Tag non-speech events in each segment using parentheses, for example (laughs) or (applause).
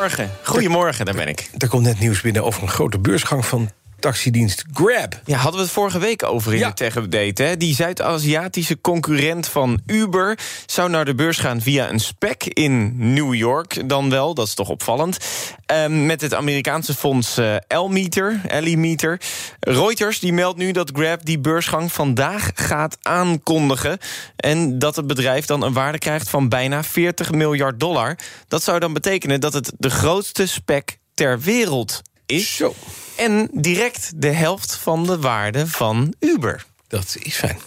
Goedemorgen. Goedemorgen, daar ben ik. Er komt net nieuws binnen over een grote beursgang van taxidienst Grab. Ja, hadden we het vorige week over in Ja. de Tech Update. Hè? Die Zuid-Aziatische concurrent van Uber zou naar de beurs gaan via een spec in New York dan wel. Dat is toch opvallend. Ehm, met het Amerikaanse fonds eh L-Meter, L-Meter. Reuters die meldt nu dat Grab die beursgang vandaag gaat aankondigen. En dat het bedrijf dan een waarde krijgt van bijna 40 miljard dollar. Dat zou dan betekenen dat het de grootste spec ter wereld is. Zo, En direct de helft van de waarde van Uber. dat is fijn.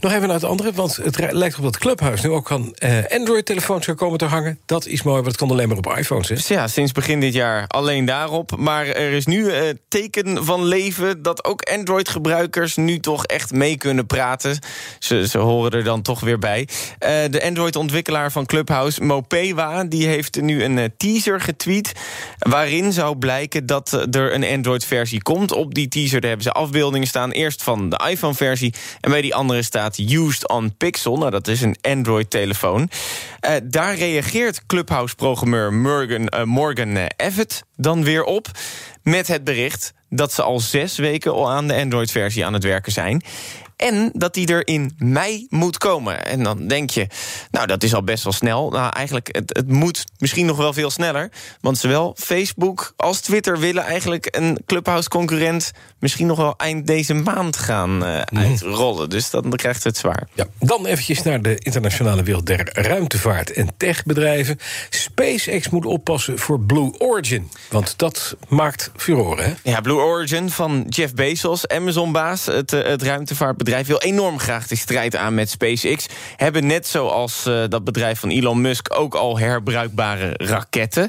Nog even naar het andere, want het lijkt op dat Clubhuis nu ook aan eh, Android-telefoons zou komen te hangen. Dat is mooi, want het kan alleen maar op iPhones. Hè? Ja, sinds begin dit jaar alleen daarop. Maar er is nu eh, teken van leven dat ook Android-gebruikers nu toch echt mee kunnen praten. Ze, ze horen er dan toch weer bij. Eh, de Android-ontwikkelaar van Clubhouse, Mopewa, die heeft nu een teaser getweet. Waarin zou blijken dat er een Android-versie komt. Op die teaser daar hebben ze afbeeldingen staan. Eerst van de iPhone-versie en bij die andere staat Used on Pixel. Nou, dat is een Android-telefoon. Eh, daar reageert Clubhouse-programmeur Morgan, eh, Morgan eh, Evett dan weer op... met het bericht dat ze al zes weken al aan de Android-versie aan het werken zijn... En dat die er in mei moet komen. En dan denk je, nou, dat is al best wel snel. Nou, eigenlijk, het, het moet misschien nog wel veel sneller. Want zowel Facebook als Twitter willen eigenlijk een Clubhouse-concurrent... misschien nog wel eind deze maand gaan eh, uitrollen. Dus dan krijgt het zwaar. Ja, dan eventjes naar de internationale wereld der ruimtevaart en techbedrijven. SpaceX moet oppassen voor Blue Origin, want dat maakt furoren, hè? Ja, Blue Origin van Jeff Bezos, Amazon-baas, het, eh, het ruimtevaartbedrijf... wil enorm graag de strijd aan met SpaceX. Hebben net zoals eh, dat bedrijf van Elon Musk... ook al herbruikbare raketten.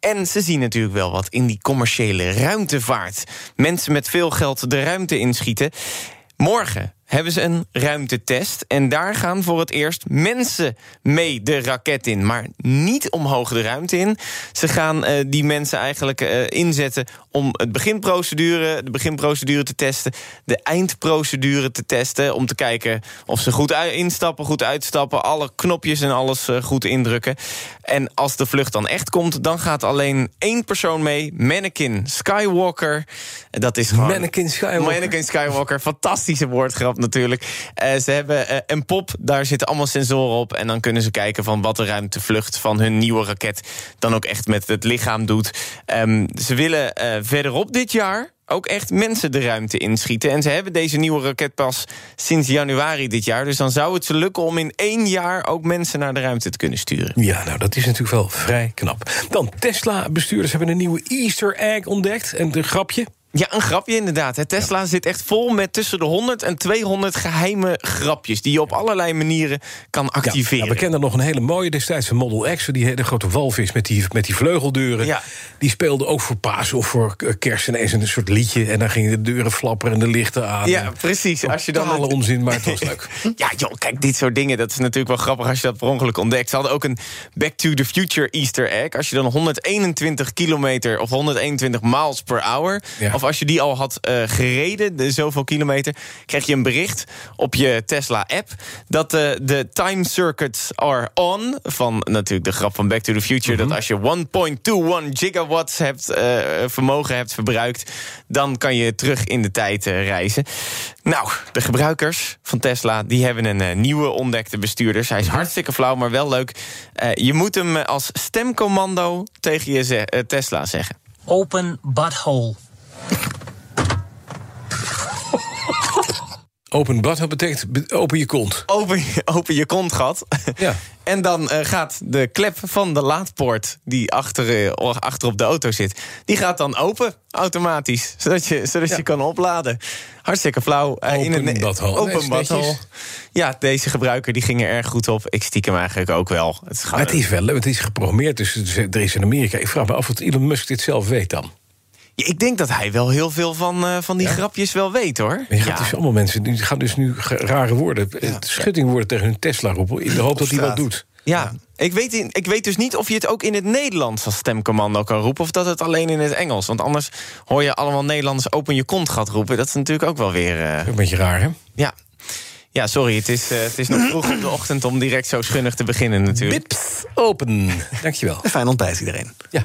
En ze zien natuurlijk wel wat in die commerciële ruimtevaart. Mensen met veel geld de ruimte inschieten. Morgen hebben ze een ruimtetest. En daar gaan voor het eerst mensen mee de raket in. Maar niet omhoog de ruimte in. Ze gaan eh, die mensen eigenlijk eh, inzetten om het beginprocedure, de beginprocedure te testen. De eindprocedure te testen. Om te kijken of ze goed instappen, goed uitstappen. Alle knopjes en alles eh, goed indrukken. En als de vlucht dan echt komt, dan gaat alleen één persoon mee. Mannequin Skywalker. Dat is gewoon... Mannequin Skywalker. Mannequin Skywalker, fantastische woordgrap natuurlijk. Eh, ze hebben eh, een pop, daar zitten allemaal sensoren op... en dan kunnen ze kijken van wat de ruimtevlucht van hun nieuwe raket... dan ook echt met het lichaam doet. Ehm, ze willen eh, verderop dit jaar ook echt mensen de ruimte inschieten. En ze hebben deze nieuwe raket pas sinds januari dit jaar. Dus dan zou het ze lukken om in één jaar... ook mensen naar de ruimte te kunnen sturen. Ja, nou, dat is natuurlijk wel vrij knap. Dan, Tesla-bestuurders hebben een nieuwe Easter egg ontdekt. En een grapje. Ja, een grapje inderdaad. hè. Tesla zit echt vol met tussen de 100 en 200 geheime grapjes... die je op allerlei manieren kan activeren. Ja, we kennen nog een hele mooie destijds van Model X. Die hele grote walvis met die, met die vleugeldeuren. Ja. Die speelde ook voor Pasen of voor kerst ineens een soort liedje. En dan gingen de deuren flapperen en de lichten aan. Ja, precies. Als je dan het- onzin, maar het was (laughs) leuk. Ja, joh, kijk, dit soort dingen, dat is natuurlijk wel grappig als je dat per ongeluk ontdekt. Ze hadden ook een Back to the Future Easter egg. Als je dan 121 kilometer of 121 miles per hour... Ja. Of als je die al had eh, gereden, de zoveel kilometer... kreeg je een bericht op je Tesla-app... dat eh, de time circuits are on... van natuurlijk de grap van Back to the Future... dat als je 1.21 gigawatts hebt, eh, vermogen hebt verbruikt... dan kan je terug in de tijd reizen. Nou, de gebruikers van Tesla die hebben een eh, nieuwe ontdekte bestuurders. Hij is hartstikke flauw, maar wel leuk. Eh, je moet hem als stemcommando tegen je ze- Tesla zeggen. Open butthole. Open butthole betekent be- open je kont. Open, je- open je kontgat. Ja. (laughs) En dan eh, gaat de klep van de laadpoort die achter, eh, achter op de auto zit... die gaat dan open, automatisch. Zodat je, zodat Ja. je kan opladen. Hartstikke flauw. Eh, Open ne- butthole. Open. Ja, deze gebruiker die ging er erg goed op. Ik stiekem eigenlijk ook wel. Het is Maar het is wel, het is geprogrammeerd, dus er is in Amerika. Ik vraag me af of Elon Musk dit zelf weet dan. Ja, Ik denk dat hij wel heel veel van, eh, van die grapjes wel weet, hoor. Maar je gaat Ja. dus allemaal mensen, die gaan dus nu rare woorden, ja. schuttingwoorden tegen hun Tesla roepen... in de hoop dat hij wat doet. Ja, ik weet, in- ik weet dus niet of je het ook in het Nederlands als stemcommando kan roepen... of dat het alleen in het Engels. Want anders hoor je allemaal Nederlanders open je kont gaat roepen. Dat is natuurlijk ook wel weer... eh, Een beetje raar, hè? ja. ja, sorry, het is, eh, het is nog vroeg op de ochtend... om direct zo schunnig te beginnen natuurlijk. Bips, open. Dankjewel. Een fijn ontbijt iedereen. Ja.